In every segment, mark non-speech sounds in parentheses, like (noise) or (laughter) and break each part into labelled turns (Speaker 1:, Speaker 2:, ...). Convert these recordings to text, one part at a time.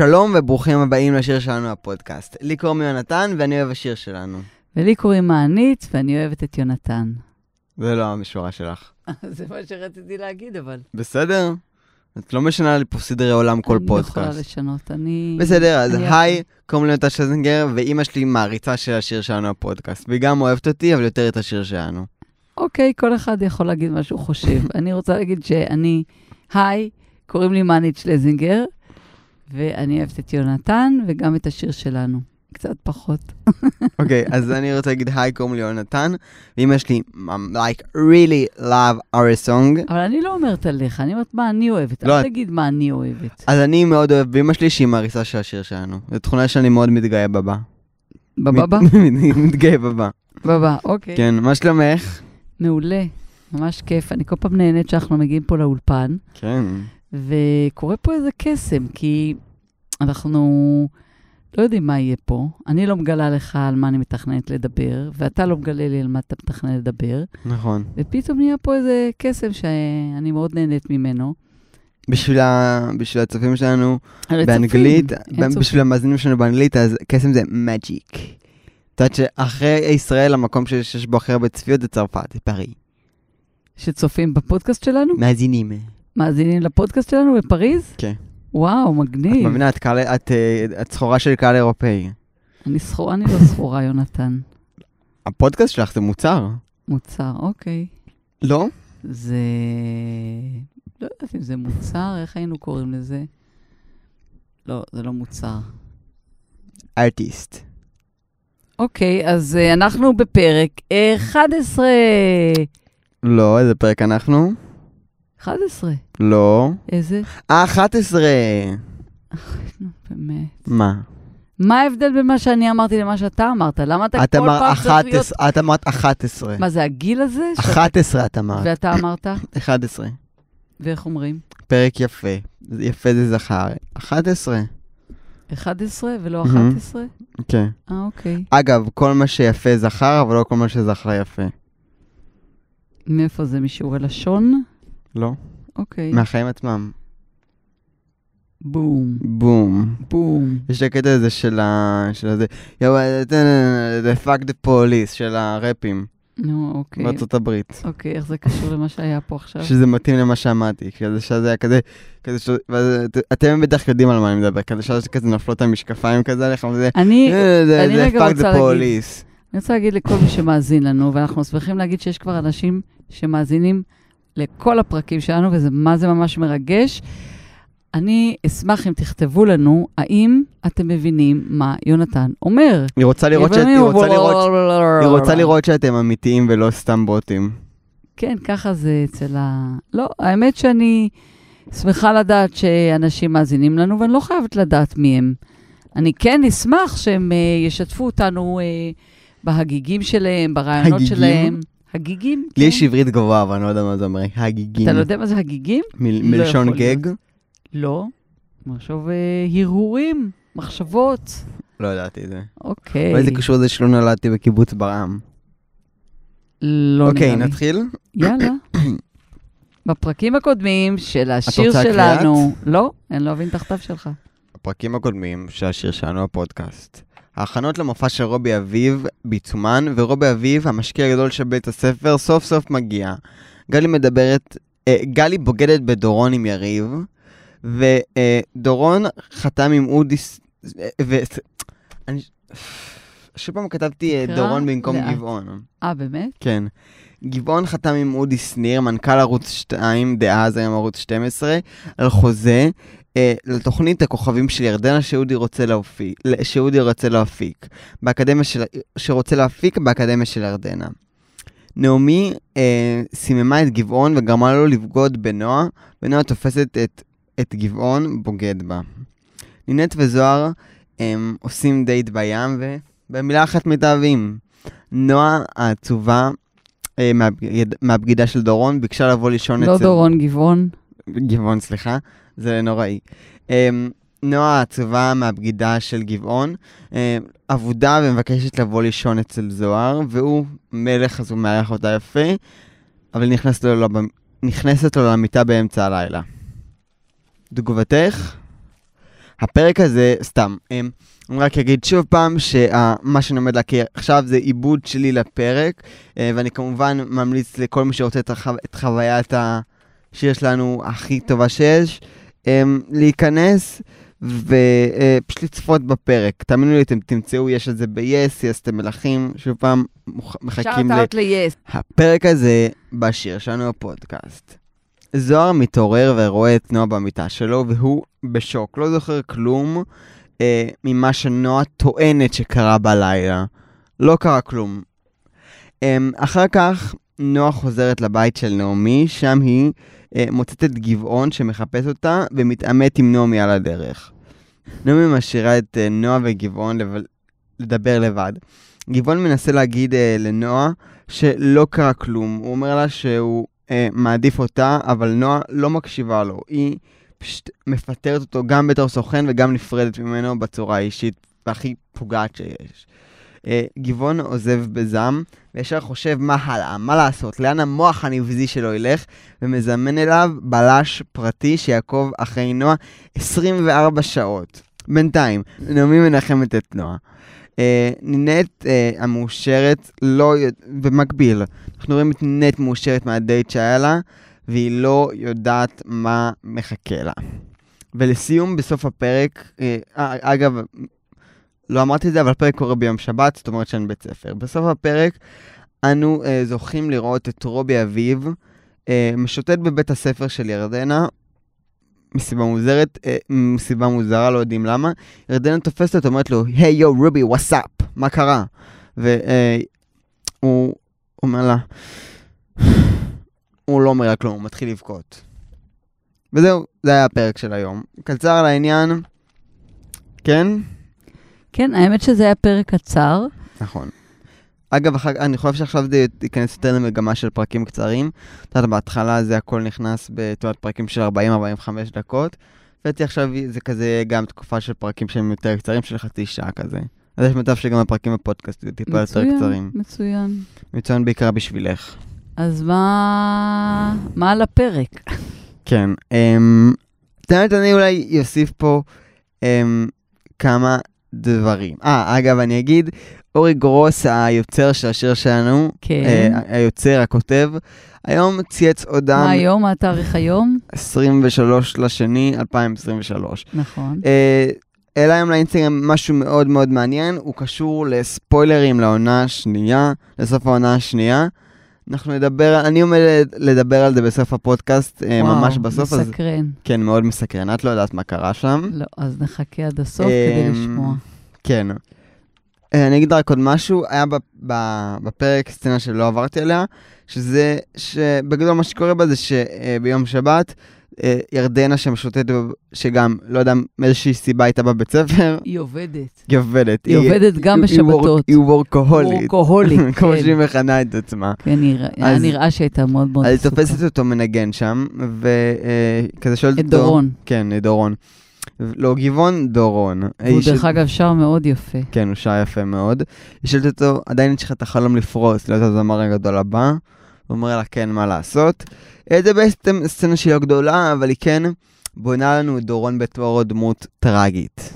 Speaker 1: שלום וברוכים הבאים לשיר שלנו הפודקאסט. לי קוראים יונתן ואני אוהב השיר שלנו.
Speaker 2: ולי קוראים מענית, ואני אוהבת את יונתן.
Speaker 1: זה לא המשורה שלך. (laughs)
Speaker 2: זה מה שרציתי להגיד, אבל.
Speaker 1: בסדר? את לא משנה לי פה סדרי עולם כל
Speaker 2: אני לא יכולה
Speaker 1: פודקאסט.
Speaker 2: לשנות, אני...
Speaker 1: בסדר, אז
Speaker 2: אני
Speaker 1: היי, קוראים לי יונתן שזנגר, ואימא שלי מעריצה של השיר שלנו הפודקאסט. והיא גם אוהבת אותי, אבל יותר את השיר שלנו.
Speaker 2: אוקיי, כל אחד יכול להגיד מה שהוא חושב. (laughs) אני רוצה להגיד שאני, היי, קוראים לי מענית שלזינגר, ואני אוהבת את יונתן, וגם את השיר שלנו. קצת פחות.
Speaker 1: אוקיי, אז אני רוצה להגיד היי, קוראים לי יונתן, ואימא שלי, like, really love our song.
Speaker 2: אבל אני לא אומרת עליך, אני אומרת מה אני אוהבת.
Speaker 1: לא,
Speaker 2: אל תגיד מה אני אוהבת.
Speaker 1: אז אני מאוד אוהב באמא שלי שהיא מעריצה של השיר שלנו. זו תכונה שאני מאוד מתגאה.
Speaker 2: בבא? (laughs)
Speaker 1: מת- מתגאה בבה.
Speaker 2: בבא, אוקיי.
Speaker 1: כן, מה שלומך?
Speaker 2: מעולה, ממש כיף. אני כל פעם נהנית שאנחנו מגיעים פה לאולפן.
Speaker 1: כן.
Speaker 2: וקורה פה איזה קסם, כי אנחנו לא יודעים מה יהיה פה. אני לא מגלה לך על מה אני מתכננת לדבר, ואתה לא מגלה לי על מה אתה מתכנן לדבר,
Speaker 1: נכון.
Speaker 2: ופתאום נהיה פה איזה קסם שאני מאוד נהנית ממנו.
Speaker 1: בשביל, ה... בשביל הצופים שלנו
Speaker 2: על
Speaker 1: באנגלית,
Speaker 2: צופים.
Speaker 1: בשביל המאזינים שלנו באנגלית, אז קסם זה מג'יק. את יודעת שאחרי ישראל, המקום שיש בו הכי הרבה צפיות זה צרפת, זה פארי.
Speaker 2: שצופים בפודקאסט שלנו?
Speaker 1: מאזינים.
Speaker 2: מאזינים לפודקאסט שלנו בפריז?
Speaker 1: כן.
Speaker 2: וואו,
Speaker 1: את
Speaker 2: מגניב.
Speaker 1: מבינה, את, קהל, את, אה, את סחורה של קהל אירופאי.
Speaker 2: אני סחורה, אני לא סחורה, (laughs) יונתן.
Speaker 1: הפודקאסט שלך זה מוצר.
Speaker 2: מוצר, אוקיי.
Speaker 1: לא?
Speaker 2: זה... לא יודעת אם זה מוצר, איך היינו קוראים לזה? לא, זה לא מוצר.
Speaker 1: ארטיסט.
Speaker 2: אוקיי, אז uh, אנחנו בפרק 11.
Speaker 1: לא, איזה פרק אנחנו?
Speaker 2: 11.
Speaker 1: לא.
Speaker 2: איזה?
Speaker 1: אה, 11.
Speaker 2: נו, באמת.
Speaker 1: מה?
Speaker 2: מה ההבדל בין מה שאני אמרתי למה שאתה אמרת? למה אתה
Speaker 1: את
Speaker 2: כל פעם צריך להיות...
Speaker 1: 11, את אמרת 11.
Speaker 2: מה, זה הגיל הזה? ש-
Speaker 1: 11 את אמרת.
Speaker 2: ואתה אמרת? (coughs)
Speaker 1: 11.
Speaker 2: ואיך אומרים?
Speaker 1: פרק יפה. יפה זה זכר. 11.
Speaker 2: 11 ולא
Speaker 1: מהמם.
Speaker 2: 11?
Speaker 1: כן.
Speaker 2: אה, אוקיי.
Speaker 1: אגב, כל מה שיפה זכר, אבל לא כל מה שזכר יפה.
Speaker 2: מאיפה זה? משיעורי לשון?
Speaker 1: לא?
Speaker 2: אוקיי.
Speaker 1: מהחיים עצמם.
Speaker 2: בום,
Speaker 1: בום.
Speaker 2: בום.
Speaker 1: יש את הקטע הזה של ה... של הזה, יואו, the fuck the police של הראפים
Speaker 2: נו, אוקיי.
Speaker 1: בארצות הברית.
Speaker 2: אוקיי, איך זה קשור למה שהיה פה עכשיו?
Speaker 1: שזה מתאים למה שאמרתי, כזה שזה היה כזה, כזה ש... אתם בטח יודעים על מה אני מדבר, כזה שאז כזה נפלות המשקפיים כזה עליך, וזה,
Speaker 2: אני,
Speaker 1: "אה, זה
Speaker 2: אני רגע רוצה להגיד-. אני רוצה להגיד לכל מי שמאזין לנו, ואנחנו שמחים להגיד שיש כבר אנשים שמאזינים לכל הפרקים שלנו, וזה מה זה ממש מרגש. אני אשמח אם תכתבו לנו, האם אתם מבינים מה יונתן אומר.
Speaker 1: היא רוצה לראות שאת... היא רוצה לראות... היא רוצה לראות שאתם אמיתיים ולא סתם בוטים.
Speaker 2: כן, ככה זה אצל ה... לא, האמת שאני שמחה לדעת שאנשים מאזינים לנו, ואני לא חייבת לדעת מי הם. אני כן אשמח שהם uh, ישתפו אותנו uh, בהגיגים שלהם, ברעיונות
Speaker 1: הגיגים?
Speaker 2: שלהם. הגיגים?
Speaker 1: לי
Speaker 2: כן.
Speaker 1: יש עברית גבוהה, אבל אני לא יודע מה זה אומר. הגיגים.
Speaker 2: אתה לא יודע מה זה הגיגים? לא
Speaker 1: מלשון. גג?
Speaker 2: לא. מחשוב uh, הרהורים, מחשבות.
Speaker 1: לא ידעתי את זה.
Speaker 2: אוקיי.
Speaker 1: אולי זה קשור לזה שלא נולדתי בקיבוץ ברעם.
Speaker 2: לא
Speaker 1: אוקיי,
Speaker 2: נראה לי.
Speaker 1: נתחיל?
Speaker 2: יאללה. בפרקים הקודמים של השיר
Speaker 1: רוצה
Speaker 2: שלנו... לא, אני לא אבין את הכתב שלך.
Speaker 1: בפרקים הקודמים של השיר שלנו בפודקאסט. ההכנות למופע של רובי אביב בעיצומן, ורובי אביב, המשקיע הגדול של בית הספר, סוף סוף מגיע. גלי מדברת, אה, גלי בוגדת בדורון עם יריב, ודורון חתם עם אודי... אה, ו... אני... שוב פעם כתבתי אה, דורון במקום
Speaker 2: לאט.
Speaker 1: גבעון.
Speaker 2: אה, באמת?
Speaker 1: כן. גבעון חתם עם אודי שניר, מנכ"ל ערוץ 2, דאז היום ערוץ 12, על חוזה אה, לתוכנית הכוכבים של ירדנה שאודי רוצה להפיק, שאודי רוצה להפיק, באקדמיה של, שרוצה להפיק באקדמיה של ירדנה. נעמי אה, סיממה את גבעון וגרמה לו לבגוד בנועה, ונועה תופסת את, את גבעון, בוגד בה. נינת וזוהר הם עושים דייט בים, ובמילה אחת מתאהבים. נועה העצובה אה, מהבגיד, מהבגידה של דורון ביקשה לבוא לישון
Speaker 2: לא
Speaker 1: אצל...
Speaker 2: דורון גבעון.
Speaker 1: גבעון, סליחה, זה נוראי. אמ, נועה העצובה מהבגידה של גבעון, אמ, אבודה ומבקשת לבוא לישון אצל זוהר, והוא מלך, אז הוא מארח אותה יפה, אבל נכנסת לו, לב- נכנסת לו למיטה באמצע הלילה. תגובתך? הפרק הזה, סתם, אמ, אני רק אגיד שוב פעם שמה שאני עומד להכיר עכשיו זה עיבוד שלי לפרק, ואני כמובן ממליץ לכל מי שרוצה את, החו... את חוויית השיר שלנו הכי טובה שיש, אמ, להיכנס ופשוט לצפות בפרק. תאמינו לי, אתם תמצאו, יש את זה ב-yes, yes, אתם מלכים, שוב פעם, מח- מחכים ל...
Speaker 2: שארט ל-yes.
Speaker 1: הפרק הזה בשיר שלנו בפודקאסט. זוהר מתעורר ורואה את נועה במיטה שלו, והוא בשוק, לא זוכר כלום אה, ממה שנועה טוענת שקרה בלילה. לא קרה כלום. אה, אחר כך נועה חוזרת לבית של נעמי, שם היא אה, מוצאת את גבעון שמחפש אותה ומתעמת עם נעמי על הדרך. נעמי משאירה את אה, נועה וגבעון לב... לדבר לבד. גבעון מנסה להגיד אה, לנועה שלא קרה כלום. הוא אומר לה שהוא אה, מעדיף אותה, אבל נועה לא מקשיבה לו. היא פשוט מפטרת אותו גם בתור סוכן וגם נפרדת ממנו בצורה האישית והכי פוגעת שיש. אה, גבעון עוזב בזעם, וישר חושב מה הלאה, מה לעשות, לאן המוח הנבזי שלו ילך, ומזמן אליו בלש פרטי שיעקוב אחרי נועה 24 שעות. בינתיים, נעמי מנחמת את נועה. אה, נינט אה, המאושרת, לא, במקביל, אנחנו רואים את נינט מאושרת מהדייט שהיה לה, והיא לא יודעת מה מחכה לה. ולסיום, בסוף הפרק, אה, אה, אגב, לא אמרתי את זה, אבל הפרק קורה ביום שבת, זאת אומרת שאין בית ספר. בסוף הפרק, אנו אה, זוכים לראות את רובי אביב אה, משוטט בבית הספר של ירדנה, מסיבה מוזרת, אה, מסיבה מוזרה, לא יודעים למה. ירדנה תופסת אותו, אומרת לו, היי יו רובי, וואטסאפ, מה קרה? והוא אומר לה, הוא לא אומר לה כלום, הוא מתחיל לבכות. וזהו, זה היה הפרק של היום. קצר על העניין, כן?
Speaker 2: כן, האמת שזה היה פרק קצר.
Speaker 1: נכון. אגב, אחר, אני חושב שעכשיו זה ייכנס יותר למגמה של פרקים קצרים. את יודעת, בהתחלה זה הכל נכנס בתיאורת פרקים של 40-45 דקות, ואתי עכשיו זה כזה גם תקופה של פרקים שהם יותר קצרים, של חצי שעה כזה. אז יש מצב שגם הפרקים בפודקאסט יהיו טיפה יותר
Speaker 2: מצוין,
Speaker 1: קצרים.
Speaker 2: מצוין.
Speaker 1: מצוין בעיקר בשבילך.
Speaker 2: אז מה, מה על הפרק?
Speaker 1: כן. אמ, את האמת, אני אולי אוסיף פה אמ, כמה דברים. אה, אגב, אני אגיד, אורי גרוס, היוצר של השיר שלנו,
Speaker 2: כן.
Speaker 1: אה, היוצר, הכותב, היום צייץ הודעה
Speaker 2: מה היום? מה התאריך היום?
Speaker 1: 23 לשני 2023.
Speaker 2: נכון.
Speaker 1: אה, העלה היום לאינסטגרם משהו מאוד מאוד מעניין, הוא קשור לספוילרים לעונה השנייה, לסוף העונה השנייה. אנחנו נדבר, אני עומד לדבר על זה בסוף הפודקאסט, אה, ממש בסוף, אז
Speaker 2: מסקרן.
Speaker 1: כן, מאוד מסקרן. את לא יודעת מה קרה שם.
Speaker 2: לא, אז נחכה עד הסוף כדי
Speaker 1: אמ,
Speaker 2: לשמוע.
Speaker 1: כן. אה, אני אגיד רק עוד משהו, היה בפרק סצנה שלא עברתי עליה, שזה, שבגדול מה שקורה בה זה שביום שבת, אה, ירדנה שמשוטטת, שגם, לא יודע, מאיזושהי סיבה הייתה בבית ספר,
Speaker 2: היא עובדת.
Speaker 1: היא עובדת.
Speaker 2: היא עובדת גם בשבתות.
Speaker 1: היא.
Speaker 2: וורקוהולית, (laughs)
Speaker 1: כמו
Speaker 2: כן.
Speaker 1: שהיא מכנה את עצמה.
Speaker 2: כן, היה נראה שהייתה מאוד מאוד
Speaker 1: אז היא
Speaker 2: עסוקה.
Speaker 1: תופסת אותו מנגן שם, וכזה שואלת
Speaker 2: את
Speaker 1: אותו...
Speaker 2: דורון.
Speaker 1: כן, את דורון. לא, גבעון, דורון. היא
Speaker 2: דרך אגב שר מאוד יפה.
Speaker 1: כן, הוא שר יפה מאוד. היא שואלת אותו, עדיין יש לך את החלום לפרוס, להיות הזמר הגדול הבא? אומר לה, כן, מה לעשות? אה, זה בעצם סצנה שהיא לא גדולה, אבל היא כן בונה לנו את דורון בתור דמות טראגית.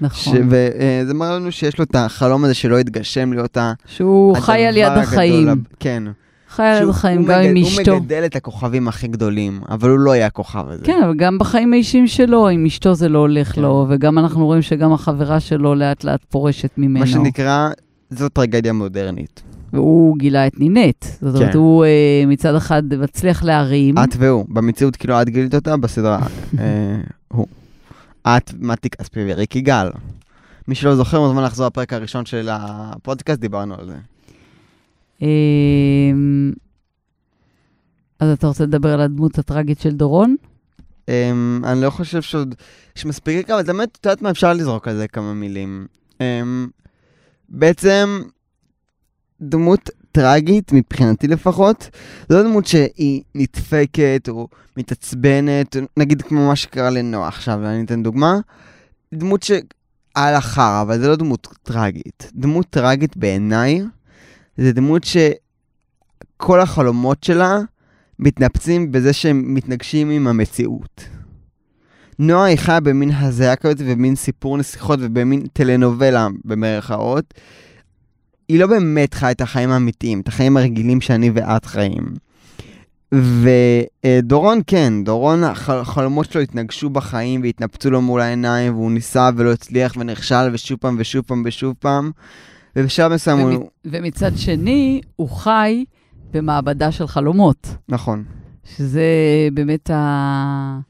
Speaker 2: נכון.
Speaker 1: וזה מראה לנו שיש לו את החלום הזה שלא יתגשם להיות ה...
Speaker 2: שהוא חי על יד
Speaker 1: הגדול
Speaker 2: החיים.
Speaker 1: כן.
Speaker 2: חי על יד החיים, גם עם אשתו.
Speaker 1: הוא מגדל את הכוכבים הכי גדולים, אבל הוא לא יהיה הכוכב הזה.
Speaker 2: כן, אבל גם בחיים האישיים שלו, עם אשתו זה לא הולך
Speaker 1: כן.
Speaker 2: לו, וגם אנחנו רואים שגם החברה שלו לאט לאט פורשת ממנו.
Speaker 1: מה שנקרא, זו טרגדיה מודרנית.
Speaker 2: והוא גילה את נינט. זאת אומרת,
Speaker 1: כן.
Speaker 2: הוא אה, מצד אחד מצליח להרים.
Speaker 1: את והוא, במציאות כאילו את גילית אותה, בסדרה אה, הוא. את, מתי כספי וריקי גל. מי שלא זוכר, מוזמן לחזור לפרק הראשון של הפודקאסט, דיברנו על זה.
Speaker 2: אמ, אז אתה רוצה לדבר על הדמות הטראגית של דורון?
Speaker 1: אמ, אני לא חושב שעוד... יש מספיק אבל באמת, את יודעת מה, אפשר לזרוק על זה כמה מילים. אמ, בעצם, דמות טראגית, מבחינתי לפחות, זו לא דמות שהיא נדפקת או מתעצבנת, נגיד כמו מה שקרה לנועה עכשיו, אני אתן דוגמה. דמות שהיה לה חרא, אבל זה לא דמות טראגית. דמות טראגית בעיניי, זה דמות שכל החלומות שלה מתנפצים בזה שהם מתנגשים עם המציאות. נועה היא חיה במין הזיה כזאת ובמין סיפור נסיכות ובמין טלנובלה במרכאות. היא לא באמת חיה את החיים האמיתיים, את החיים הרגילים שאני ואת חיים. ודורון כן, דורון, החלומות שלו התנגשו בחיים והתנפצו לו מול העיניים, והוא ניסה ולא הצליח ונכשל ושוב פעם ושוב פעם ושוב פעם. ובשלב מסוים
Speaker 2: ומצ...
Speaker 1: הוא...
Speaker 2: ומצד שני, הוא חי במעבדה של חלומות.
Speaker 1: נכון.
Speaker 2: שזה באמת ה...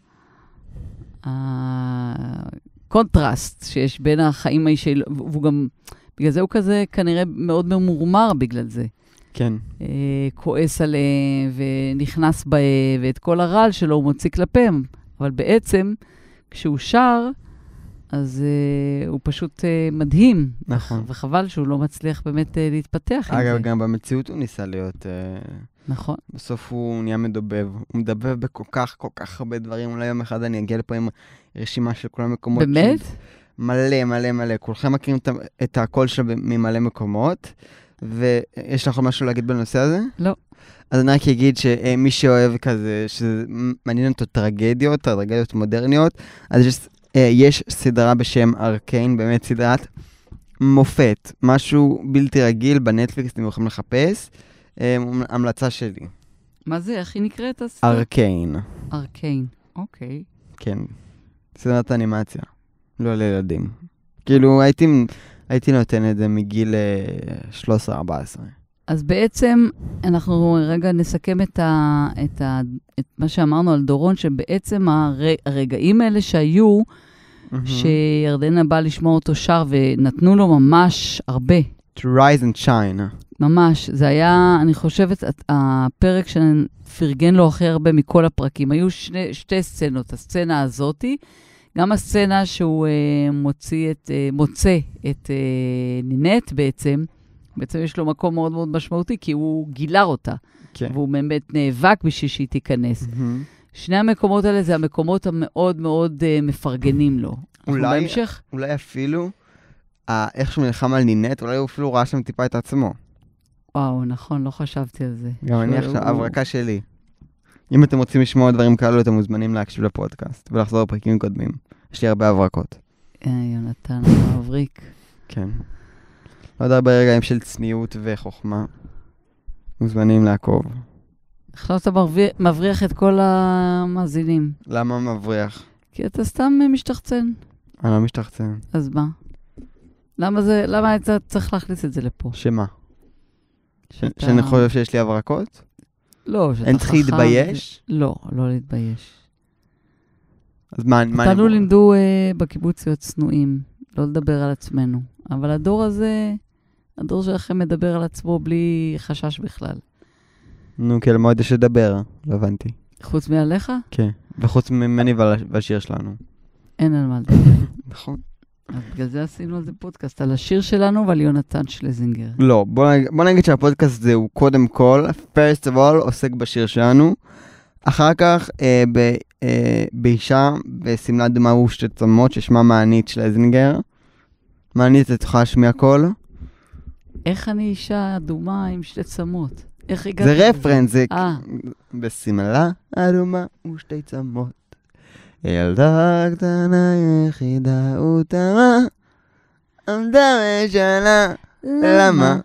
Speaker 2: הקונטרסט שיש בין החיים האישיים, והוא גם, בגלל זה הוא כזה כנראה מאוד ממורמר בגלל זה.
Speaker 1: כן.
Speaker 2: אה, כועס עליהם ונכנס בהם, ואת כל הרעל שלו הוא מוציא כלפיהם. אבל בעצם, כשהוא שר, אז uh, הוא פשוט uh, מדהים.
Speaker 1: נכון.
Speaker 2: וחבל שהוא לא מצליח באמת uh, להתפתח עם זה.
Speaker 1: אגב, גם במציאות הוא ניסה להיות... Uh,
Speaker 2: נכון.
Speaker 1: בסוף הוא נהיה מדובב. הוא מדבב בכל כך, כל כך הרבה דברים. אולי יום אחד אני אגיע לפה עם רשימה של כל המקומות.
Speaker 2: באמת?
Speaker 1: ש... מלא, מלא, מלא. כולכם מכירים את, הקול שלו ממלא מקומות. ויש לך משהו להגיד בנושא הזה?
Speaker 2: לא.
Speaker 1: אז אני רק אגיד שמי שאוהב כזה, שמעניין אותו טרגדיות, טרגדיות מודרניות, אז יש, יש סדרה בשם ארקיין, באמת סדרת מופת, משהו בלתי רגיל בנטפליקס, אתם יכולים לחפש. המלצה שלי.
Speaker 2: מה זה? איך היא נקראת?
Speaker 1: ארקיין.
Speaker 2: ארקיין, אוקיי.
Speaker 1: כן. סדרת אנימציה. לא לילדים. כאילו, הייתי... הייתי נותן את זה מגיל 13-14.
Speaker 2: אז בעצם אנחנו רגע נסכם את, ה, את, ה, את מה שאמרנו על דורון, שבעצם הר, הרגעים האלה שהיו, mm-hmm. שירדנה באה לשמוע אותו שר ונתנו לו ממש הרבה.
Speaker 1: To rise and shine.
Speaker 2: ממש, זה היה, אני חושבת, הפרק שפרגן לו הכי הרבה מכל הפרקים. היו שני, שתי סצנות, הסצנה הזאתי, גם הסצנה שהוא uh, מוציא את, uh, מוצא את uh, נינט בעצם, בעצם יש לו מקום מאוד מאוד משמעותי, כי הוא גילה אותה. כן. והוא באמת נאבק בשביל שהיא תיכנס. Mm-hmm. שני המקומות האלה זה המקומות המאוד מאוד uh, מפרגנים לו.
Speaker 1: אולי, בהמשך? אולי אפילו, uh, איך שהוא נלחם על נינט, אולי הוא אפילו ראה שם טיפה את עצמו.
Speaker 2: וואו, נכון, לא חשבתי על זה.
Speaker 1: גם אני עכשיו, הברקה שלי. אם אתם רוצים לשמוע דברים כאלו, אתם מוזמנים להקשיב לפודקאסט ולחזור לפרקים קודמים. יש לי הרבה הברקות.
Speaker 2: אה, יונתן מבריק.
Speaker 1: כן. עוד הרבה רגעים של צניעות וחוכמה. מוזמנים לעקוב.
Speaker 2: עכשיו אתה מבריח את כל המאזינים.
Speaker 1: למה מבריח?
Speaker 2: כי אתה סתם משתחצן.
Speaker 1: אני לא משתחצן.
Speaker 2: אז מה? למה זה, למה אתה צריך להכניס את זה לפה?
Speaker 1: שמה? שאתה... שאני חושב שיש לי הברקות?
Speaker 2: לא, שאתה חכם.
Speaker 1: אין צריך להתבייש?
Speaker 2: לא, לא להתבייש.
Speaker 1: אז מה, מה.
Speaker 2: אותנו לימדו uh, בקיבוץ להיות צנועים, לא לדבר על עצמנו. אבל הדור הזה, הדור שלכם מדבר על עצמו בלי חשש בכלל.
Speaker 1: נו, כי למועד יש לדבר, לא הבנתי.
Speaker 2: חוץ מעליך?
Speaker 1: כן, וחוץ ממני והשיר שלנו.
Speaker 2: אין על מה לדבר. (laughs)
Speaker 1: נכון.
Speaker 2: אז בגלל זה עשינו על זה פודקאסט, על השיר שלנו ועל יונתן שלזינגר.
Speaker 1: לא, בוא, נגיד, בוא נגיד שהפודקאסט הזה הוא קודם כל, first of all, עוסק בשיר שלנו. אחר כך, אה, ב, אה, באישה בשמלה דומה צומות, ששמה מענית שלזינגר. מענית, את יכולה להשמיע קול?
Speaker 2: איך אני אישה אדומה עם שתי צמות? איך הגעת?
Speaker 1: זה רפרנס, זה... אה. בשמלה אדומה ושתי צמות. ילדה קטנה יחידה ותמה, עמדה ושאלה, למה?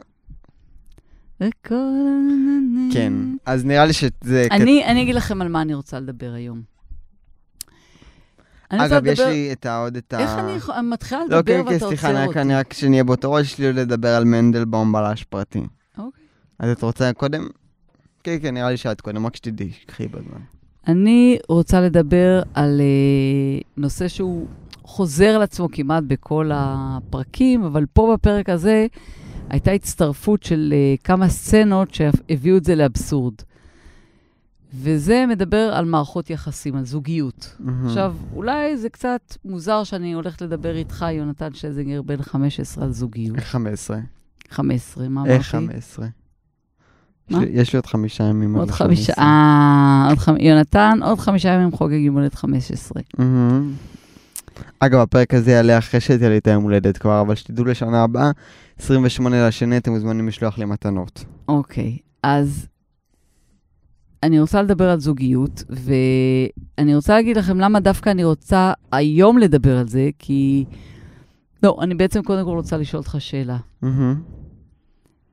Speaker 1: כן, אז נראה לי שזה...
Speaker 2: אני אגיד לכם על מה אני רוצה לדבר היום.
Speaker 1: אגב, יש לי את עוד את ה...
Speaker 2: איך אני מתחילה לדבר ואתה עוצר אותי?
Speaker 1: לא, כן, כן, סליחה, אני רק שנהיה באותו ראש, יש לי לדבר על מנדלבאום בלש פרטי.
Speaker 2: אוקיי.
Speaker 1: אז את רוצה קודם? כן, כן, נראה לי שאת קודם, רק שתדעי, קחי בזמן.
Speaker 2: אני רוצה לדבר על uh, נושא שהוא חוזר על עצמו כמעט בכל הפרקים, אבל פה בפרק הזה הייתה הצטרפות של uh, כמה סצנות שהביאו את זה לאבסורד. וזה מדבר על מערכות יחסים, על זוגיות. Mm-hmm. עכשיו, אולי זה קצת מוזר שאני הולכת לדבר איתך, יונתן שלזינגר, בן 15, על זוגיות.
Speaker 1: איך 15?
Speaker 2: 15, מה אמרתי?
Speaker 1: איך 15? מה? יש לי עוד חמישה ימים.
Speaker 2: עוד חמישה, אה, עוד חמישה, יונתן, עוד חמישה ימים חוגג יום הולדת 15.
Speaker 1: אגב, הפרק הזה יעלה אחרי שתהיה לי את היום הולדת כבר, אבל שתדעו לשנה הבאה, 28 לשני, אתם מוזמנים לשלוח לי מתנות.
Speaker 2: אוקיי, אז אני רוצה לדבר על זוגיות, ואני רוצה להגיד לכם למה דווקא אני רוצה היום לדבר על זה, כי... לא, אני בעצם קודם כל רוצה לשאול אותך שאלה.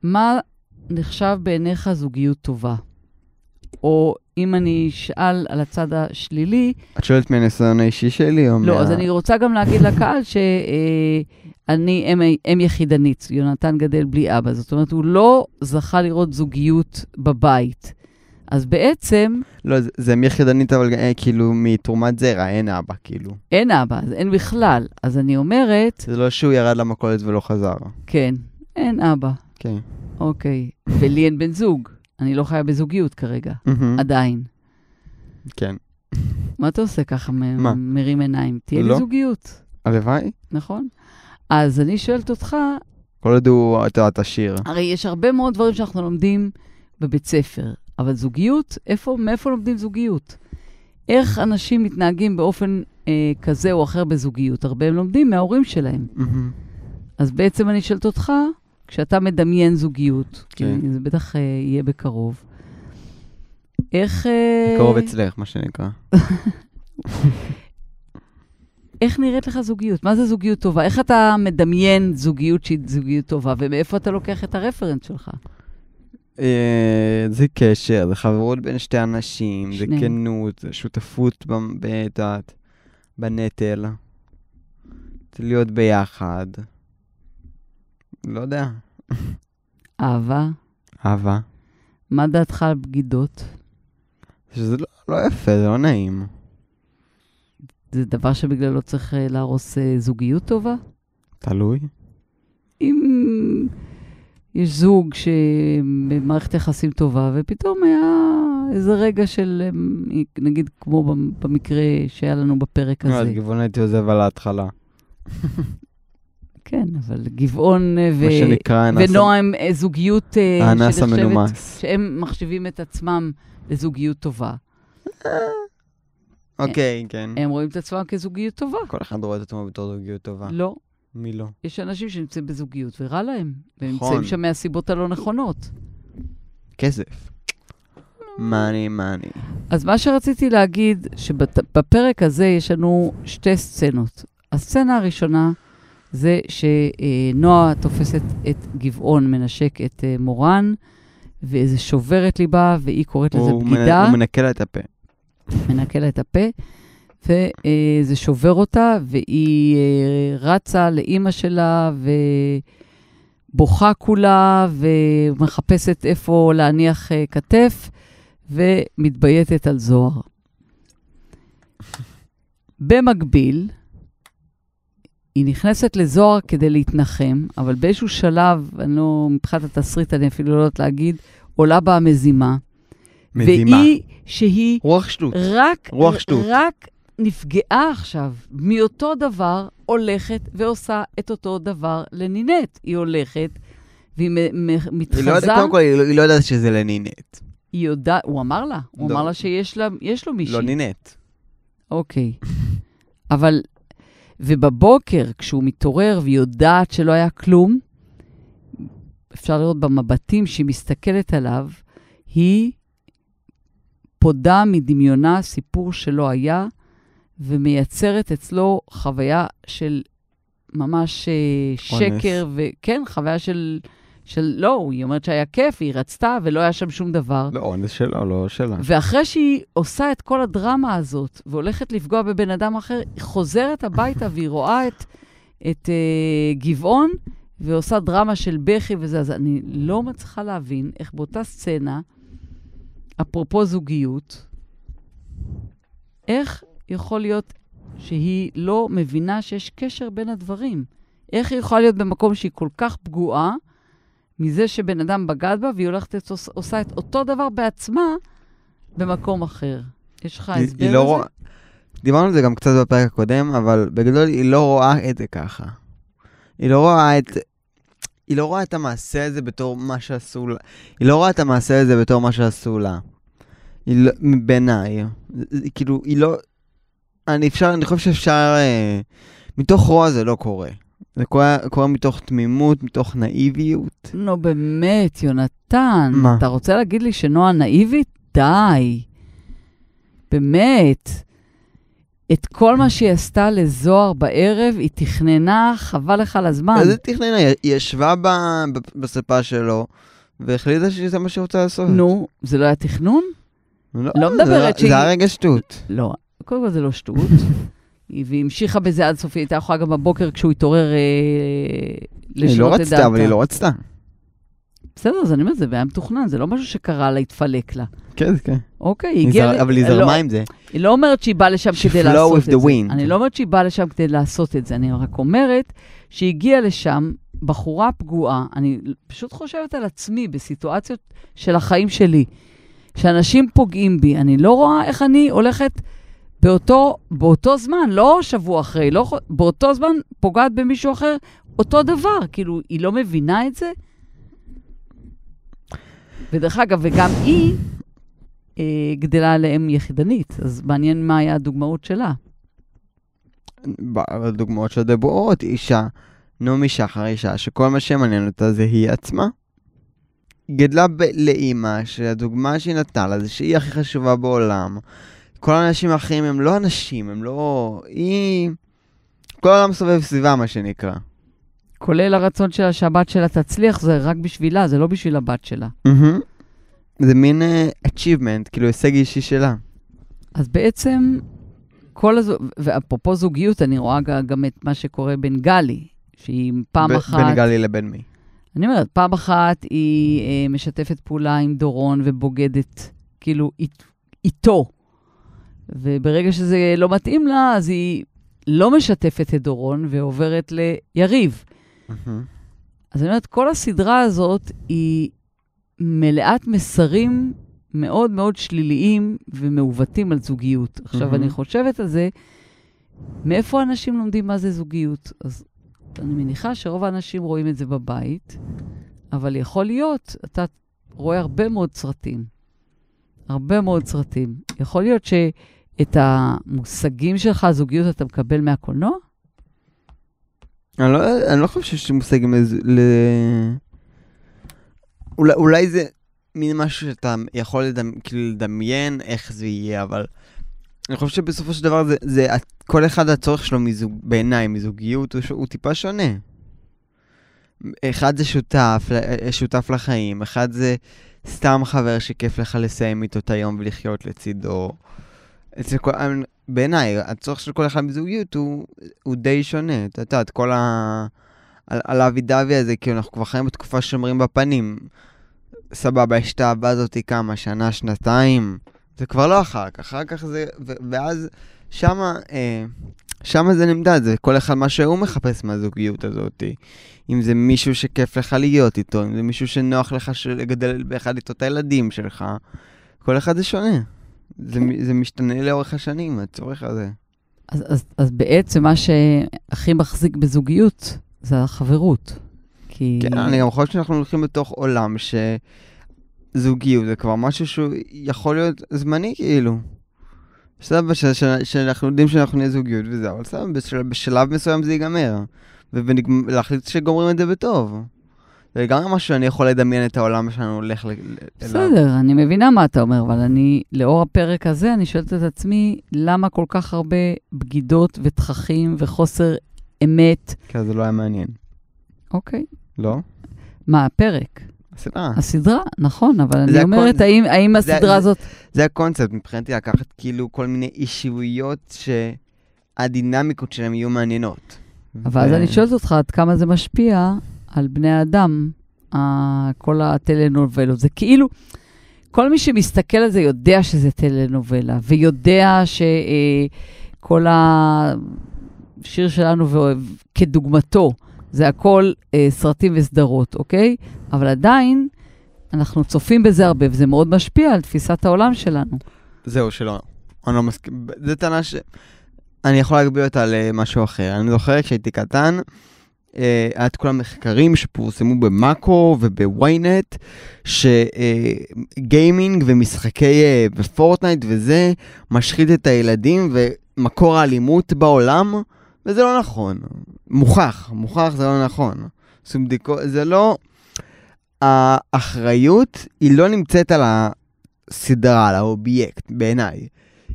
Speaker 2: מה נחשב בעיניך זוגיות טובה? או אם אני אשאל על הצד השלילי,
Speaker 1: את שואלת מהניסיון האישי שלי, או מה...
Speaker 2: לא, אז אני רוצה גם להגיד לקהל שאני אם, אם יחידנית, יונתן גדל בלי אבא. זאת אומרת, הוא לא זכה לראות זוגיות בבית. אז בעצם
Speaker 1: לא, זה- זה מיחידנית, אבל אה, כאילו מתרומת זרע, אין אבא, כאילו.
Speaker 2: אין אבא, אז אין בכלל. אז אני אומרת,
Speaker 1: זה לא שהוא ירד למכולת ולא חזר.
Speaker 2: כן, אין אבא.
Speaker 1: כן.
Speaker 2: אוקיי. ולי אין בן זוג. אני לא חיה בזוגיות כרגע. עדיין.
Speaker 1: כן.
Speaker 2: מה אתה עושה ככה, מ-? מרים עיניים? תהיה לי
Speaker 1: לא.
Speaker 2: זוגיות,
Speaker 1: הלוואי.
Speaker 2: נכון? אז אני שואלת אותך,
Speaker 1: כל עוד הוא, אתה יודע, תשיר.
Speaker 2: הרי יש הרבה מאוד דברים שאנחנו לומדים בבית ספר, אבל זוגיות, איפה, מאיפה לומדים זוגיות? איך אנשים מתנהגים באופן אה, כזה או אחר בזוגיות? הרבה הם לומדים מההורים שלהם.
Speaker 1: מהמם.
Speaker 2: אז בעצם אני שואלת אותך, כשאתה מדמיין זוגיות,
Speaker 1: כן.
Speaker 2: כי זה בטח אה, יהיה בקרוב, איך... אה,
Speaker 1: קרוב אצלך, מה שנקרא. (laughs)
Speaker 2: איך נראית לך זוגיות? מה זה זוגיות טובה? איך אתה מדמיין זוגיות שהיא זוגיות טובה, ומאיפה אתה לוקח את הרפרנס שלך?
Speaker 1: אה, זה קשר, זה חברות בין שתי אנשים, זה. כנות, זה שותפות בנטל. זה להיות ביחד. לא יודע.
Speaker 2: אהבה?
Speaker 1: אהבה.
Speaker 2: מה דעתך על בגידות?
Speaker 1: שזה לא, לא יפה, זה לא נעים.
Speaker 2: זה דבר שבגללו צריך אה, להרוס אה, זוגיות טובה?
Speaker 1: תלוי.
Speaker 2: אם יש זוג שבמערכת יחסים טובה, ופתאום היה איזה רגע של, אה, נגיד כמו במ- במקרה שהיה לנו בפרק
Speaker 1: לא,
Speaker 2: הזה.
Speaker 1: את הייתי עוזב על ההתחלה. (laughs)
Speaker 2: כן, אבל גבעון אה, ו...
Speaker 1: שנקרא,
Speaker 2: ונועם אה, זוגיות אה,
Speaker 1: האנס
Speaker 2: שנחשבת-
Speaker 1: המנומס.
Speaker 2: שהם מחשיבים את עצמם לזוגיות טובה.
Speaker 1: אוקיי, כן.
Speaker 2: הם רואים את עצמם כזוגיות טובה.
Speaker 1: כל אחד רואה את עצמו בתור זוגיות טובה.
Speaker 2: לא.
Speaker 1: מי לא?
Speaker 2: יש אנשים שנמצאים בזוגיות ורע להם, והם
Speaker 1: נכון.
Speaker 2: נמצאים שם מהסיבות הלא נכונות.
Speaker 1: כסף. מאני, מאני.
Speaker 2: אז מה שרציתי להגיד, שבפרק הזה יש לנו שתי סצנות. הסצנה הראשונה זה שנועה תופסת את גבעון, מנשק את אה, מורן, וזה שובר את ליבה, והיא קוראת לזה בגידה,
Speaker 1: הוא מנקה לה את הפה.
Speaker 2: מנקה לה את הפה, וזה שובר אותה, והיא אה, רצה לאימא שלה, ובוכה כולה, ומחפשת איפה להניח אה, כתף, ומתבייתת על זוהר. במקביל, היא נכנסת לזוהר כדי להתנחם, אבל באיזשהו שלב, אני לא, מבחינת התסריט, אני אפילו לא יודעת להגיד, עולה בה המזימה.
Speaker 1: מזימה.
Speaker 2: והיא, שהיא
Speaker 1: רוח שטות.
Speaker 2: רק,
Speaker 1: רוח שטות.
Speaker 2: רק נפגעה עכשיו מאותו דבר, הולכת ועושה את אותו דבר לנינט. היא הולכת והיא מתחזה,
Speaker 1: היא לא יודעת, קודם כל, היא לא- היא לא יודעת שזה לנינט.
Speaker 2: היא יודעת, הוא אמר לה, הוא
Speaker 1: לא.
Speaker 2: אמר לה שיש לה, יש לו מישהי.
Speaker 1: לא נינט.
Speaker 2: אוקיי. אבל, ובבוקר, כשהוא מתעורר והיא יודעת שלא היה כלום, אפשר לראות במבטים שהיא מסתכלת עליו, היא פודה מדמיונה סיפור שלא היה, ומייצרת אצלו חוויה של ממש אה,
Speaker 1: אונס.
Speaker 2: שקר, וכן, חוויה של, של, לא, היא אומרת שהיה כיף, היא רצתה, ולא היה שם שום דבר.
Speaker 1: לא, אונס שלו, לא שלה.
Speaker 2: ואחרי שהיא עושה את כל הדרמה הזאת, והולכת לפגוע בבן אדם אחר, היא חוזרת הביתה (laughs) והיא רואה את, את uh, גבעון, ועושה דרמה של בכי וזה. אז אני לא מצליחה להבין איך באותה סצנה, אפרופו זוגיות, איך יכול להיות שהיא לא מבינה שיש קשר בין הדברים? איך היא יכולה להיות במקום שהיא כל כך פגועה מזה שבן אדם בגד בה, והיא הולכת לעשות- עושה את אותו דבר בעצמה במקום אחר? יש לך הסבר
Speaker 1: היא
Speaker 2: לזה?
Speaker 1: לא רואה... דיברנו על זה גם קצת בפרק הקודם, אבל בגדול היא לא רואה את זה ככה. היא לא רואה את... היא לא רואה את המעשה הזה בתור מה שעשו לה. היא לא רואה את המעשה הזה בתור מה שעשו לה. היא לא... בעיניי. כאילו, היא לא... אני אפשר... אני חושב שאפשר... אה, מתוך רוע זה לא קורה. זה קורה, קורה מתוך תמימות, מתוך נאיביות.
Speaker 2: נו, באמת, יונתן.
Speaker 1: מה?
Speaker 2: אתה רוצה להגיד לי שנועה נאיבית? די. באמת. את כל מה שהיא עשתה לזוהר בערב, היא תכננה, חבל לך על הזמן.
Speaker 1: איזה תכננה? היא ישבה ב- בספה שלו, והחליטה שזה מה שהיא רוצה לעשות.
Speaker 2: נו, זה לא היה תכנון?
Speaker 1: לא,
Speaker 2: לא
Speaker 1: זה
Speaker 2: מדברת שהיא-
Speaker 1: זה היה רגע שטות.
Speaker 2: לא, קודם כל זה לא שטות. (laughs) היא- והיא המשיכה בזה עד סוף, היא הייתה יכולה גם בבוקר כשהוא התעורר אה,
Speaker 1: היא לא
Speaker 2: לשנות את דעתה.
Speaker 1: רצתה, אבל היא לא רצתה.
Speaker 2: בסדר, אז אני אומרת, זה היה מתוכנן, זה לא משהו שקרה לה, התפלק לה.
Speaker 1: כן, כן.
Speaker 2: אוקיי, היא
Speaker 1: היא
Speaker 2: הגיעה...
Speaker 1: אבל היא
Speaker 2: לא,
Speaker 1: זרמה עם זה.
Speaker 2: היא לא אומרת שהיא באה לשם כדי לעשות את זה. אני לא אומרת שהיא באה לשם כדי לעשות את זה, אני רק אומרת שהיא הגיעה לשם בחורה פגועה. אני פשוט חושבת על עצמי בסיטואציות של החיים שלי, שאנשים פוגעים בי, אני לא רואה איך אני הולכת באותו, באותו זמן, לא שבוע אחרי, לא, באותו זמן פוגעת במישהו אחר, אותו דבר. כאילו, היא לא מבינה את זה? ודרך אגב, וגם היא אה, גדלה לאם יחידנית, אז מעניין מה היה הדוגמאות שלה.
Speaker 1: בדוגמאות של דבורות, אישה, נעמי שחר, אישה שכל מה שמעניין אותה זה היא עצמה. גדלה ב- לאימא, שהדוגמה שהיא נתנה לה זה שהיא הכי חשובה בעולם. כל האנשים האחרים הם לא אנשים, הם לא... היא... כל העולם סובב סביבה, מה שנקרא.
Speaker 2: כולל הרצון שלה שהבת שלה תצליח, זה רק בשבילה, זה לא בשביל הבת שלה.
Speaker 1: מהמם. זה מין uh, achievement, כאילו הישג אישי שלה.
Speaker 2: אז בעצם, כל הזו... ואפרופו זוגיות, אני רואה גם את מה שקורה בין גלי, שהיא פעם
Speaker 1: ב-
Speaker 2: אחת...
Speaker 1: בין גלי לבין מי.
Speaker 2: אני אומרת, פעם אחת היא אה, משתפת פעולה עם דורון ובוגדת, כאילו, אית, איתו. וברגע שזה לא מתאים לה, אז היא לא משתפת את דורון ועוברת ליריב. אז אני אומרת, כל הסדרה הזאת היא מלאת מסרים מאוד מאוד שליליים ומעוותים על זוגיות. עכשיו. אני חושבת על זה, מאיפה אנשים לומדים מה זה זוגיות? אז אני מניחה שרוב האנשים רואים את זה בבית, אבל יכול להיות, אתה רואה הרבה מאוד סרטים. הרבה מאוד סרטים. יכול להיות שאת המושגים שלך, זוגיות, אתה מקבל מהקולנוע?
Speaker 1: אני לא, אני לא חושב שיש לי מושג עם איזה... ל... אולי, אולי זה מין משהו שאתה יכול לדמ... כאילו לדמיין איך זה יהיה, אבל אני חושב שבסופו של דבר זה, זה כל אחד הצורך שלו מזוג, בעיניי מזוגיות הוא, הוא טיפה שונה. אחד זה שותף, ל- שותף לחיים, אחד זה סתם חבר שכיף לך לסיים איתו את היום ולחיות לצידו. אצל כל, בעיניי, הצורך של כל אחד מזוגיות הוא, הוא די שונה. את יודעת, כל ה... על, על האבי דבי הזה, כאילו אנחנו כבר חיים בתקופה שומרים בפנים. סבבה, יש את האהבה הזאתי כמה, שנה, שנתיים, זה כבר לא אחר כך, אחר כך זה, ו- ואז שמה, אה, שמה זה נמדד, זה כל אחד מה שהוא מחפש מהזוגיות הזאתי. אם זה מישהו שכיף לך להיות איתו, אם זה מישהו שנוח לך לגדל ביחד איתו את הילדים שלך, כל אחד זה שונה. זה, זה משתנה לאורך השנים, הצורך הזה.
Speaker 2: אז, אז, אז בעצם מה שהכי מחזיק בזוגיות זה החברות. כי...
Speaker 1: כן, אני גם חושב שאנחנו הולכים בתוך עולם שזוגיות זה כבר משהו שהוא יכול להיות זמני כאילו. סבבה, שאנחנו יודעים שאנחנו נהיה זוגיות וזהו, אבל סבבה, בשל- בשלב מסוים זה ייגמר. ולהחליט שגומרים את זה בטוב. זה לגמרי משהו שאני יכול לדמיין את העולם שלנו הולך אליו.
Speaker 2: בסדר, אני מבינה מה אתה אומר, אבל אני, לאור הפרק הזה, אני שואלת את עצמי, למה כל כך הרבה בגידות ותככים וחוסר אמת?
Speaker 1: כי זה לא היה מעניין.
Speaker 2: אוקיי.
Speaker 1: לא?
Speaker 2: מה, הפרק?
Speaker 1: הסדרה.
Speaker 2: הסדרה, נכון, אבל אני אומרת,
Speaker 1: הכל-
Speaker 2: האם, האם
Speaker 1: זה-
Speaker 2: הסדרה
Speaker 1: זה-
Speaker 2: הזאת...
Speaker 1: זה הקונספט מבחינתי, לקחת כאילו כל מיני אישיויות שהדינמיקות שלהם יהיו מעניינות.
Speaker 2: אבל אז
Speaker 1: ו-
Speaker 2: אני שואלת אותך, עד כמה זה משפיע על בני האדם, כל הטלנובלות. זה כאילו, כל מי שמסתכל על זה יודע שזה טלנובלה, ויודע שכל השיר שלנו ואוהב, כדוגמתו, זה הכל אה, סרטים וסדרות, אוקיי? אבל עדיין, אנחנו צופים בזה הרבה, וזה מאוד משפיע על תפיסת העולם שלנו.
Speaker 1: זהו, שלא. אני לא מסכים. זו טענה ש... אני יכול להגביל אותה למשהו אחר. אני זוכר כשהייתי קטן, אה, היה את כל המחקרים שפורסמו במאקו ובוויינט, שגיימינג ומשחקי אה, בפורטנייט וזה, משחית את הילדים ומקור האלימות בעולם, וזה לא נכון. מוכח, מוכח זה לא נכון. זה לא... האחריות היא לא נמצאת על. הסדרה, על האובייקט, בעיניי.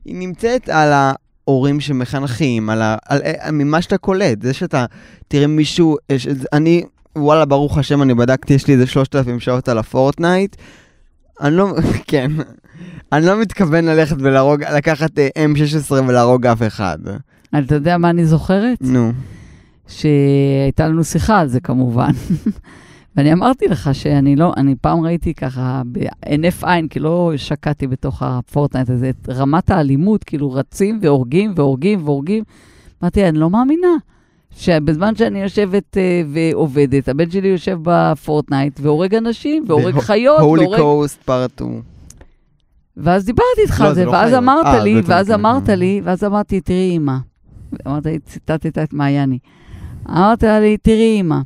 Speaker 1: היא נמצאת על ההורים שמחנכים, על, ה, על, על ממה שאתה קולט. זה שאתה תראה מישהו, יש, אני, וואלה, ברוך השם, אני בדקתי, יש לי איזה 3,000 שעות על הפורטנייט. אני לא, (laughs) כן, אני לא מתכוון ללכת ולהרוג, לקחת אה, M16 ולהרוג אף אחד.
Speaker 2: אתה יודע מה אני זוכרת?
Speaker 1: נו.
Speaker 2: שהייתה לנו שיחה על זה כמובן. (laughs) ואני אמרתי לך שאני לא, אני פעם ראיתי ככה בהינף עין, כי לא שקעתי בתוך הפורטנייט הזה, את רמת האלימות, כאילו רצים והורגים והורגים והורגים. אמרתי, אני לא מאמינה. שבזמן שאני יושבת uh, ועובדת, הבן שלי יושב בפורטנייט והורג אנשים, והורג חיות,
Speaker 1: holocaust part 2.
Speaker 2: ואז דיברתי איתך
Speaker 1: לא,
Speaker 2: על
Speaker 1: זה לא
Speaker 2: ואז. אמרת
Speaker 1: אה,
Speaker 2: לי,
Speaker 1: בעצם
Speaker 2: ואז. אמרת לי, ואז אמרתי, תראי, אמא. אמרת לי, ציטטת את מעייני. אמרת לי, תראי, אמא,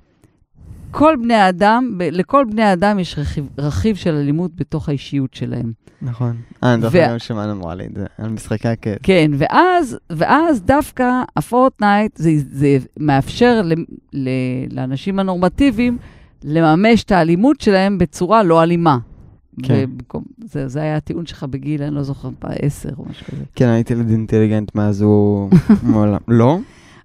Speaker 2: כל בני האדם, ב- לכל בני האדם יש רכיב, רכיב של אלימות בתוך האישיות שלהם.
Speaker 1: נכון. אה, אני זוכר
Speaker 2: ו-
Speaker 1: גם שמענו אמרה לי את זה, על משחקי הכס.
Speaker 2: כן, ואז, ואז דווקא הפורטנייט, זה, זה מאפשר ל, ל, לאנשים הנורמטיביים לממש את האלימות שלהם בצורה לא אלימה.
Speaker 1: כן.
Speaker 2: ובמקום, זה, זה היה הטיעון שלך בגיל, אני לא זוכר, פעם עשר או משהו כזה.
Speaker 1: כן, הייתי ילד אינטליגנט מאז הוא (laughs) מעולם. לא?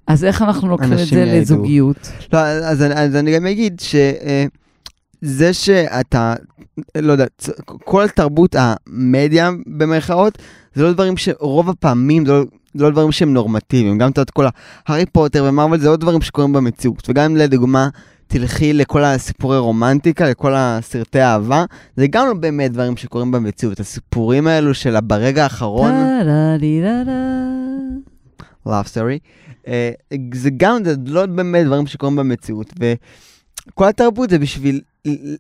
Speaker 2: אז איך אנחנו לוקחים את זה
Speaker 1: יעידו.
Speaker 2: לזוגיות?
Speaker 1: לא, אז, אז אני גם אגיד שזה שאתה, לא יודע, כל תרבות המדיה במרכאות, זה לא דברים שרוב הפעמים, זה לא, לא דברים שהם נורמטיביים. גם יודע, כל הארי פוטר ומרוויל זה לא דברים שקורים במציאות. וגם לדוגמה תלכי לכל הסיפורי רומנטיקה, לכל הסרטי אהבה, זה גם לא באמת דברים שקורים במציאות. הסיפורים האלו של ברגע האחרון... love story, אה, זה גם, זה לא באמת דברים שקורים במציאות, וכל התרבות זה בשביל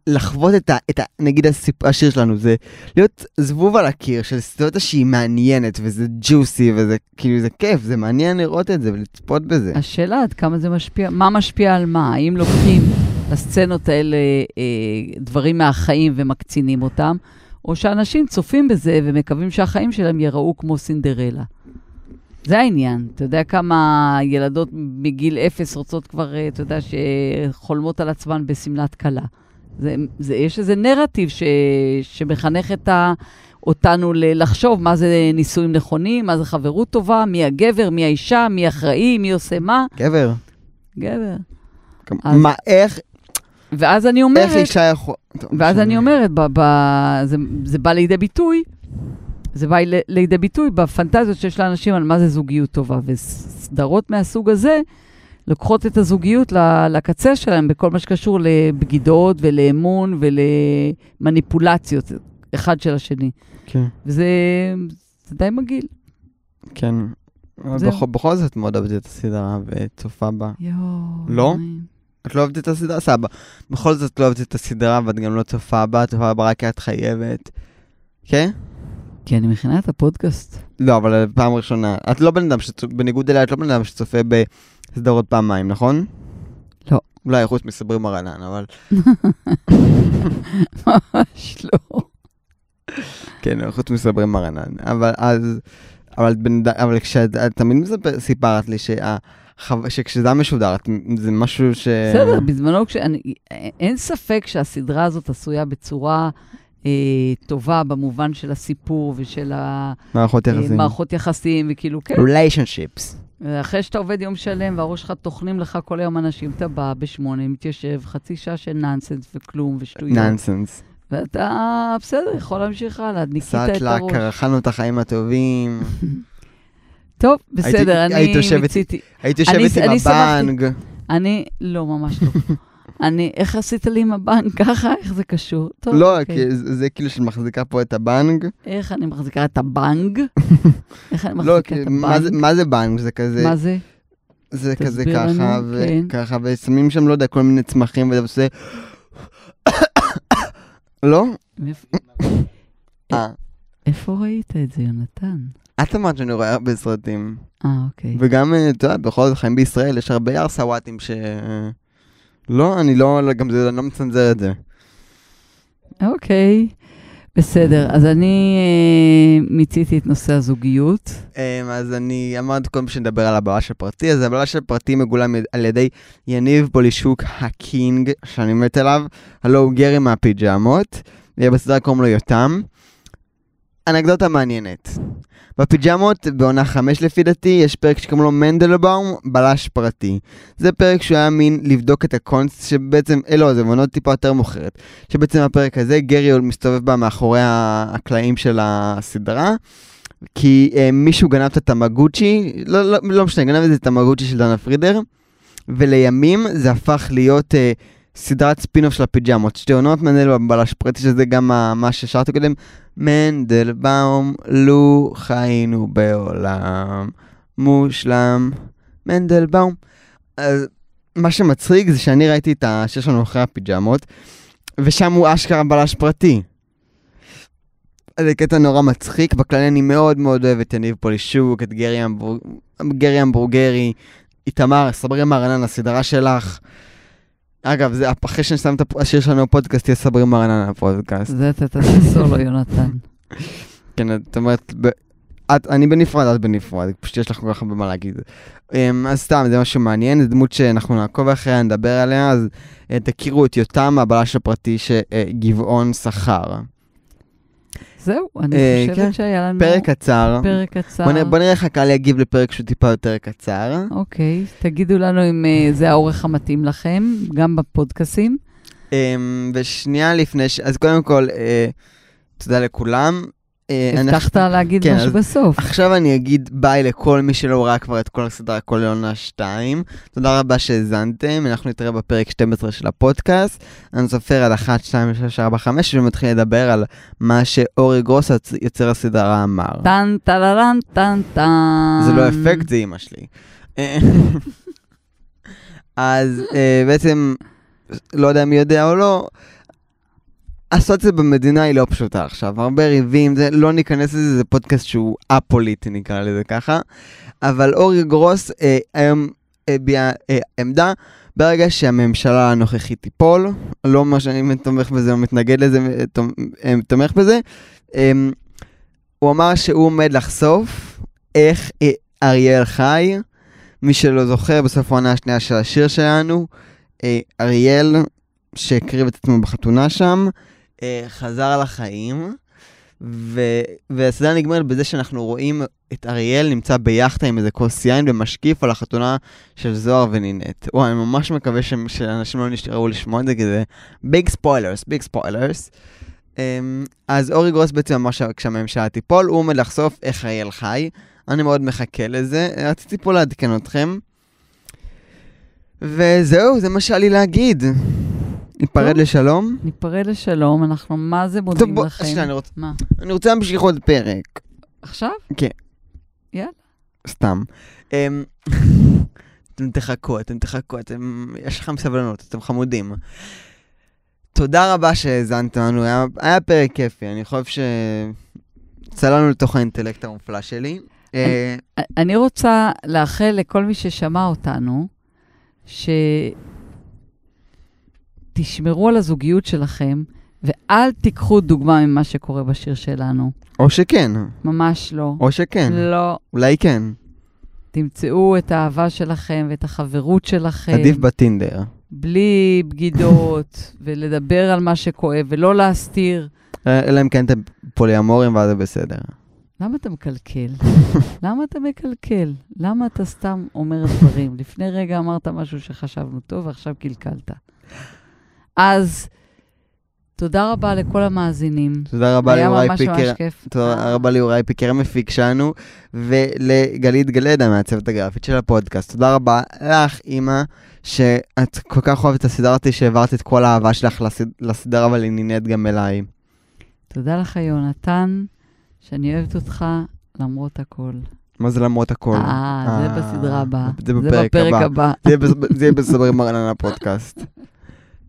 Speaker 1: לחוות את ה... את ה נגיד הסיפ, השיר שלנו, זה להיות זבוב על הקיר של סיטואציה שהיא מעניינת, וזה ג'וסי, וזה כאילו, זה כיף, זה מעניין לראות את זה ולצפות בזה.
Speaker 2: השאלה עד כמה זה משפיע, מה משפיע על מה? האם לוקחים לסצנות האלה אה, דברים מהחיים ומקצינים אותם, או שאנשים צופים בזה ומקווים שהחיים שלהם ייראו כמו סינדרלה. זה העניין. אתה יודע כמה ילדות מגיל אפס רוצות כבר, אה, אתה יודע, שחולמות על עצמן בשמלת כלה. זה, זה, יש איזה נרטיב ש, שמחנך את ה, אותנו ל- לחשוב מה זה נישואים נכונים, מה זה חברות טובה, מי הגבר, מי האישה, מי אחראי, מי עושה מה.
Speaker 1: גבר.
Speaker 2: גבר.
Speaker 1: כמה-
Speaker 2: אז-
Speaker 1: מה, איך,
Speaker 2: ואז אני
Speaker 1: איך
Speaker 2: אומרת,
Speaker 1: אישה יכול... טוב,
Speaker 2: ואז. אני אומרת, ב, ב, זה, זה בא לידי ביטוי, זה בא לידי ביטוי בפנטזיות שיש לאנשים על מה זה זוגיות טובה. וסדרות מהסוג הזה לוקחות את הזוגיות לקצה שלהם בכל מה שקשור לבגידות ולאמון ולמניפולציות אחד של השני.
Speaker 1: כן,
Speaker 2: וזה זה די מגעיל.
Speaker 1: כן.
Speaker 2: זהו.
Speaker 1: בכל- בכל זאת מאוד אהבתי את הסדרה וצופה בה.
Speaker 2: יואו.
Speaker 1: לא? את לא אוהבת את הסדרה? סבבה. בכל זאת את לא אוהבת את הסדרה ואת גם לא צופה בה, צופה בה רק כי את חייבת. כן?
Speaker 2: כי אני מכינה את הפודקאסט.
Speaker 1: לא, אבל פעם ראשונה. את לא בן אדם שצופה, בניגוד אליה, את לא בן אדם שצופה בסדרות פעמיים, נכון?
Speaker 2: לא.
Speaker 1: אולי חוץ מסברי מרנן, אבל... (laughs)
Speaker 2: ממש לא.
Speaker 1: כן, חוץ מסברי מרנן. אבל אז... אבל, אדם- אבל כשאת את תמיד מספר, סיפרת לי שה, שכשזה היה משודר, זה משהו ש...
Speaker 2: בסדר, בזמנו, כשאני, אין ספק שהסדרה הזאת עשויה בצורה אה, טובה במובן של הסיפור ושל
Speaker 1: מערכות יחסים.
Speaker 2: המערכות יחסים, וכאילו, כן.
Speaker 1: relationships.
Speaker 2: אחרי שאתה עובד יום שלם והראש שלך טוחנים לך כל היום אנשים, אתה בא בשמונה, מתיישב, חצי שעה של nonsense וכלום ושטויות.
Speaker 1: nonsense.
Speaker 2: ואתה, בסדר, יכול להמשיך הלאה, ניקית את הראש.
Speaker 1: קרענו את החיים הטובים.
Speaker 2: טוב, בסדר, אני
Speaker 1: היית
Speaker 2: מיציתי.
Speaker 1: היית יושבת עם. הבנג.
Speaker 2: אני, לא, ממש לא. (laughs) אני, איך עשית לי עם הבנק (laughs) ככה? איך זה קשור? טוב,
Speaker 1: לא,
Speaker 2: אוקיי.
Speaker 1: כי זה זה כאילו שאת מחזיקה פה את הבנג.
Speaker 2: איך אני מחזיקה את הבנג? (laughs) איך אני
Speaker 1: לא,
Speaker 2: מחזיקה
Speaker 1: כי
Speaker 2: את
Speaker 1: מה זה-
Speaker 2: הבנג?
Speaker 1: מה זה בנג? זה כזה,
Speaker 2: מה זה?
Speaker 1: זה כזה ככה,
Speaker 2: כן.
Speaker 1: וככה, ושמים שם, לא יודע, כל מיני צמחים, וזה עושה... (coughs) לא? אה,
Speaker 2: איפה ראית את זה, יונתן?
Speaker 1: את אמרת שאני רואה הרבה סרטים.
Speaker 2: אה, אוקיי.
Speaker 1: וגם, אה, את יודעת, בכל זאת חיים בישראל, יש הרבה ארסוואטים ש... לא, אני לא, גם זה, אני לא מצנזר את זה.
Speaker 2: אוקיי, בסדר. אז אני אה, מיציתי את נושא הזוגיות.
Speaker 1: אמ, אז אני אמרתי קודם שנדבר על הבלש הפרטי, אז הבלש הפרטי מגולם על ידי יניב פולישוק ה king, שאני מת עליו, הלוא הוא גארי מהפיג'מות, בסדרה קוראים לו יותם. אנקדוטה מעניינת. בפיג'מות, בעונה חמש לפי דעתי, יש פרק שקוראים לו מנדלבאום, בלש פרטי. זה פרק שהוא היה מין לבדוק את הקונסט, שבעצם, אה לא, זה בעונות טיפה יותר מאוחרת. שבעצם הפרק הזה, גרי מסתובב בה מאחורי הקלעים של הסדרה. כי אה, מישהו גנב את התמגוצ'י, לא, לא, לא משנה, גנב את התמגוצ'י של דנה פרידר, ולימים זה הפך להיות אה, סדרת ספינוף של הפיג'מות. שתי עונות מנדלבאום בלש פרטי, שזה גם מה, ששרתי קודם. מנדלבאום, לו חיינו בעולם מושלם. מנדלבאום. אז מה שמצחיק זה שאני ראיתי את השיר שלנו אחרי הפיג'מות, ושם הוא אשכרה בלש פרטי. זה קטע נורא מצחיק, בכללי אני מאוד מאוד אוהב את יניב פולישוק, את גרי, המבור... גרי המבורגרי, איתמר, סברי מרנן, הסדרה שלך. אגב, זה אחרי שנסיים את השיר שלנו בפודקאסט, תהיה סברי מרנן הפודקאסט.
Speaker 2: זה אתה תעשה סולו, יונתן. (laughs)
Speaker 1: כן, את אומרת, ב... את, אני בנפרד, את בנפרד, פשוט יש לך כל כך הרבה מה להגיד. Um, אז סתם, זה משהו מעניין, זו דמות שאנחנו נעקוב אחריה, נדבר עליה, אז uh, תכירו את יותם, הבלש הפרטי שגבעון שכר.
Speaker 2: זהו, אני
Speaker 1: אה,
Speaker 2: חושבת
Speaker 1: כן.
Speaker 2: שהיה לנו
Speaker 1: פרק קצר.
Speaker 2: פרק קצר.
Speaker 1: בוא, נ- בוא נראה איך הקהל יגיב לפרק שהוא טיפה יותר קצר.
Speaker 2: אוקיי, תגידו לנו אם אה, זה האורך המתאים לכם, גם בפודקאסים.
Speaker 1: Um, ושנייה לפני ש... אז קודם כל, uh, תודה לכולם. אה,
Speaker 2: הבטחת להגיד
Speaker 1: כן,
Speaker 2: משהו בסוף.
Speaker 1: עכשיו אני אגיד ביי לכל מי שלא ראה כבר את כל הסדרה, כל עונה 2. תודה רבה שהאזנתם, אנחנו נתראה בפרק 12 של הפודקאסט. אני סופר על 1, 2, 3, 4, 5, ומתחיל לדבר על מה שאורי גרוס, יוצר הסדרה, אמר.
Speaker 2: טן טללן טן טן.
Speaker 1: זה לא אפקט, זה אימא שלי. (laughs) (laughs) אז אה, בעצם, לא יודע מי יודע או לא, הסיטואציה במדינה היא לא פשוטה עכשיו, הרבה ריבים, זה, לא ניכנס לזה, זה פודקאסט שהוא א-פוליטי נקרא לזה ככה, אבל אורי גרוס אה, היום הביע אה, עמדה, ברגע שהממשלה הנוכחית תיפול, לא מה שאני תומך בזה או מתנגד לזה, אה, אה, תומך בזה, אה, הוא אמר שהוא עומד לחשוף איך אה, אריאל חי, מי שלא זוכר, בסוף העונה השנייה של השיר שלנו, אה, אריאל, שהקריב את עצמו בחתונה שם, אה, חזר לחיים, ו- והסדרה נגמרת בזה שאנחנו רואים את אריאל נמצא ביאכטה עם איזה כוס יין ומשקיף על החתונה של זוהר ונינט. וואי, אני ממש מקווה ש- שאנשים לא נשארו לשמוע את זה, כי זה big spoilers, big spoilers. אז אורי גרוס בעצם אמר שכשהממשלה תיפול, הוא עומד לחשוף איך אריאל חי. אני מאוד מחכה לזה, רציתי פה לעדכן אתכם. וזהו, זה מה שהיה לי להגיד. ניפרד. לשלום.
Speaker 2: ניפרד לשלום, אנחנו מה זה מודים
Speaker 1: בוא,
Speaker 2: לכם.
Speaker 1: שנייה, אני רוצה,
Speaker 2: מה,
Speaker 1: אני רוצה להמשיך עוד פרק.
Speaker 2: עכשיו?
Speaker 1: סתם. אמ, אתם תחכו, אתם תחכו, אתם... יש לכם סבלנות, אתם חמודים. תודה רבה שהאזנתם לנו, היה, היה פרק כיפי, אני חושב ש... צללנו לתוך האינטלקט המופלא שלי. אה,
Speaker 2: אני רוצה לאחל לכל מי ששמע אותנו, שתשמרו על הזוגיות שלכם, ואל תיקחו דוגמה ממה שקורה בשיר שלנו.
Speaker 1: או שכן,
Speaker 2: ממש לא.
Speaker 1: או שכן,
Speaker 2: לא.
Speaker 1: אולי כן.
Speaker 2: תמצאו את האהבה שלכם ואת החברות שלכם.
Speaker 1: עדיף בטינדר.
Speaker 2: בלי בגידות, (laughs) ולדבר על מה שכואב, ולא להסתיר.
Speaker 1: אה, אלא אם כן אתם פוליאמורים ואז זה בסדר.
Speaker 2: למה אתה מקלקל? (laughs) למה אתה מקלקל? למה אתה סתם אומר דברים? לפני רגע אמרת משהו שחשבנו טוב, ועכשיו קלקלת. אז תודה רבה לכל המאזינים.
Speaker 1: תודה רבה
Speaker 2: היה
Speaker 1: ליוראי
Speaker 2: ממש
Speaker 1: פיקר.
Speaker 2: ממש כיף.
Speaker 1: תודה רבה ליוראי פיקר המפיק שלנו, ולגלית גלדה מהצוות הגרפית של הפודקאסט. תודה רבה לך, אימא, שאת כל כך אוהבת את הסדרה אותי, שהעברת את כל האהבה שלך לסד... לסדרה, אבל היא נהנית גם אליי.
Speaker 2: תודה לך, יונתן, שאני אוהבת אותך למרות הכל.
Speaker 1: מה זה למרות הכל?
Speaker 2: אה, זה
Speaker 1: אה,
Speaker 2: בסדרה הבאה.
Speaker 1: זה בפרק הבא. זה יהיה בס- זה יהיה בסברים מרנן הפודקאסט. (laughs)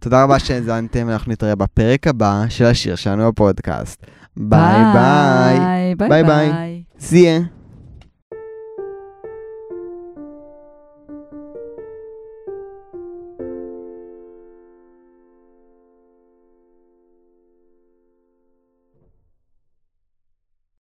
Speaker 1: תודה רבה שהאזנתם, אנחנו נתראה בפרק הבא של השיר שלנו בפודקאסט. ביי ביי.
Speaker 2: ביי
Speaker 1: ביי, ביי.
Speaker 2: ביי.